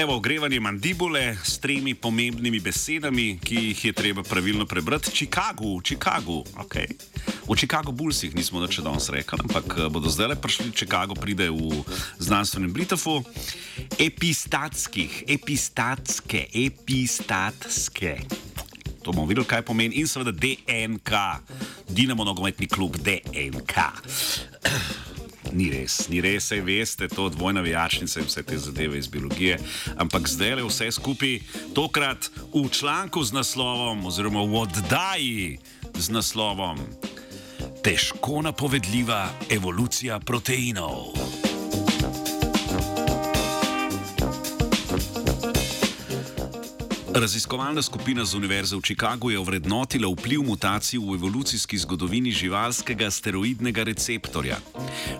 Evo, ogrevanje mandibule s tremi pomembnimi besedami, ki jih je treba pravilno prebrati. Chicago, Chicago, ok. V Chicago Bullsih nismo več danes rekli, ampak eh, bodo zdaj le prišli, Chicago pride v znanstvenem Britafu. Epistatskih, epistatske, epistatske. To bomo videli, kaj pomeni. In seveda DNK, Dinamo nogometni klub DNK. Ni res, ni res, sej veste, to je dvojna vijačnica in vse te zadeve iz biologije. Ampak zdaj le vse skupaj, tokrat v članku z naslovom, oziroma v oddaji z naslovom Težko napovedljiva evolucija proteinov. Raziskovalna skupina z Univerze v Chicagu je ovrednotila vpliv mutacij v evolucijski zgodovini živalskega steroidnega receptorja.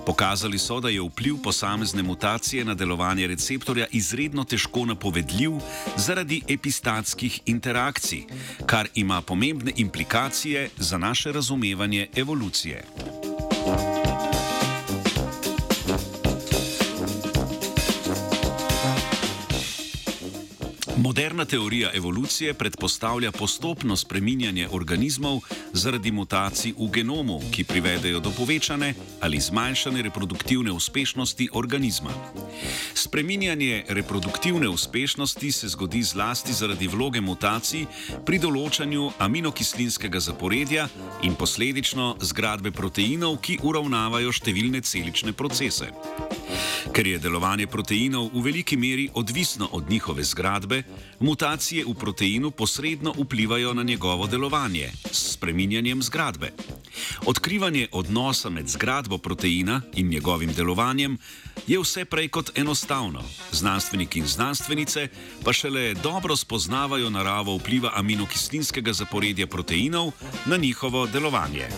Pokazali so, da je vpliv posamezne mutacije na delovanje receptorja izredno težko napovedljiv zaradi epistatskih interakcij, kar ima pomembne implikacije za naše razumevanje evolucije. Moderna teorija evolucije predpostavlja postopno spreminjanje organizmov zaradi mutacij v genomu, ki privedejo do povečane ali zmanjšane reproduktivne uspešnosti organizma. Spreminjanje reproduktivne uspešnosti se zgodi zlasti zaradi vloge mutacij pri določanju aminokislinskega zaporedja in posledično zgradbe proteinov, ki uravnavajo številne celične procese. Ker je delovanje proteinov v veliki meri odvisno od njihove zgradbe, mutacije v proteinu posredno vplivajo na njegovo delovanje s spreminjanjem zgradbe. Odkrivanje odnosa med zgradbo proteina in njegovim delovanjem je vse prej kot enostavno. Znanstveniki in znanstvenice pa šele dobro spoznavajo naravo vpliva aminokislinskega zaporedja proteinov na njihovo delovanje.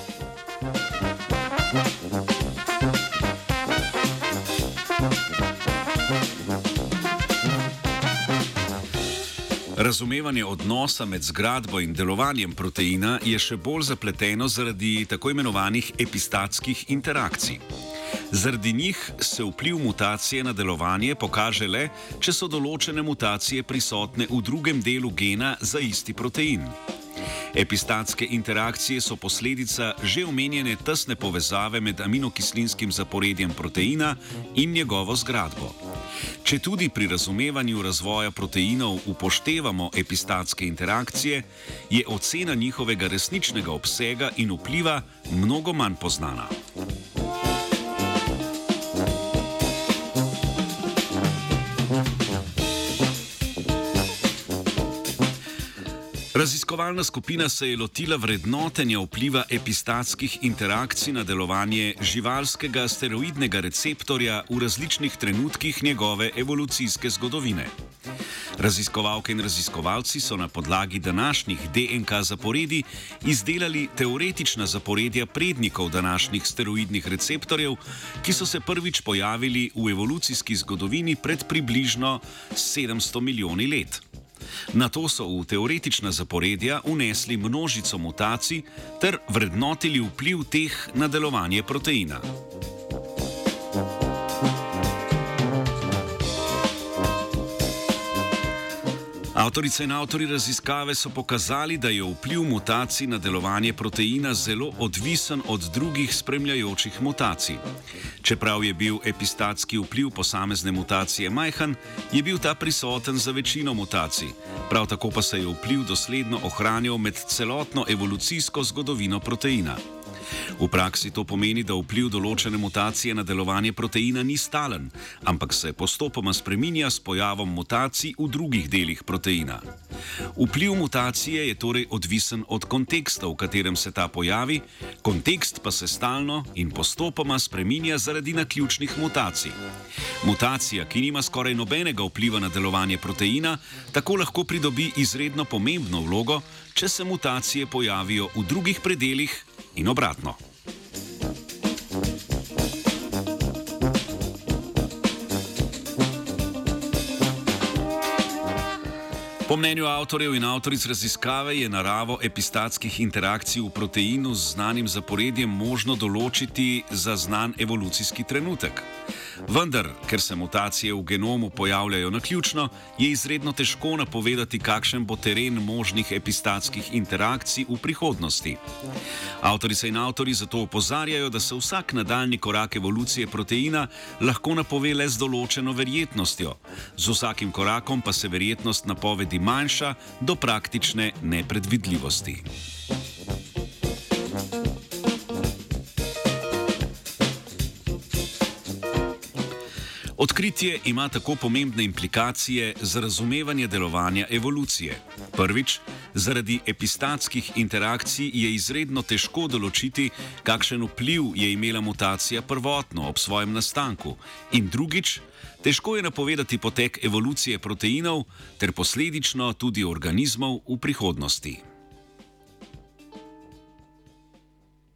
Razumevanje odnosa med zgradbo in delovanjem proteina je še bolj zapleteno zaradi tako imenovanih epistatskih interakcij. Zaradi njih se vpliv mutacije na delovanje pokaže le, če so določene mutacije prisotne v drugem delu gena za isti protein. Epistatske interakcije so posledica že omenjene tesne povezave med aminokislinskim zaporedjem proteina in njegovo zgradbo. Če tudi pri razumevanju razvoja proteinov upoštevamo epistatske interakcije, je ocena njihovega resničnega obsega in vpliva mnogo manj poznana. Raziskovalna skupina se je lotila vrednotenja vpliva epistatskih interakcij na delovanje živalskega steroidnega receptorja v različnih trenutkih njegove evolucijske zgodovine. Raziskovalke in raziskovalci so na podlagi današnjih DNK zaporedi izdelali teoretična zaporedja prednikov današnjih steroidnih receptorjev, ki so se prvič pojavili v evolucijski zgodovini pred približno 700 milijoni let. Na to so v teoretična zaporedja unesli množico mutacij ter vrednotili vpliv teh na delovanje proteina. Avtorice in avtori raziskave so pokazali, da je vpliv mutacij na delovanje proteina zelo odvisen od drugih spremljajočih mutacij. Čeprav je bil epistatski vpliv posamezne mutacije majhen, je bil ta prisoten za večino mutacij. Prav tako pa se je vpliv dosledno ohranjal med celotno evolucijsko zgodovino proteina. V praksi to pomeni, da vpliv določene mutacije na delovanje proteina ni stalen, ampak se postopoma spreminja s pojavom mutacij v drugih delih proteina. Vpliv mutacije je torej odvisen od konteksta, v katerem se ta pojavi, kontekst pa se stalno in postopoma spreminja zaradi naključnih mutacij. Mutacija, ki nima skoraj nobenega vpliva na delovanje proteina, tako lahko pridobi izredno pomembno vlogo, če se mutacije pojavijo v drugih predeljih in obratno. Po mnenju avtorjev in avtoric raziskave je naravo epistatskih interakcij v proteinu z znanim zaporedjem možno določiti za znan evolucijski trenutek. Vendar, ker se mutacije v genomu pojavljajo na ključno, je izredno težko napovedati, kakšen bo teren možnih epistatskih interakcij v prihodnosti. Avtorice in avtori zato opozarjajo, da se vsak nadaljni korak evolucije proteina lahko napove le z določeno verjetnostjo. Z vsakim korakom pa se verjetnost napovedi manjša do praktične nepredvidljivosti. Odkritje ima tako pomembne implikacije za razumevanje delovanja evolucije. Prvič, zaradi epistatskih interakcij je izredno težko določiti, kakšen vpliv je imela mutacija prvotno ob svojem nastanku, in drugič, težko je napovedati potek evolucije proteinov ter posledično tudi organizmov v prihodnosti.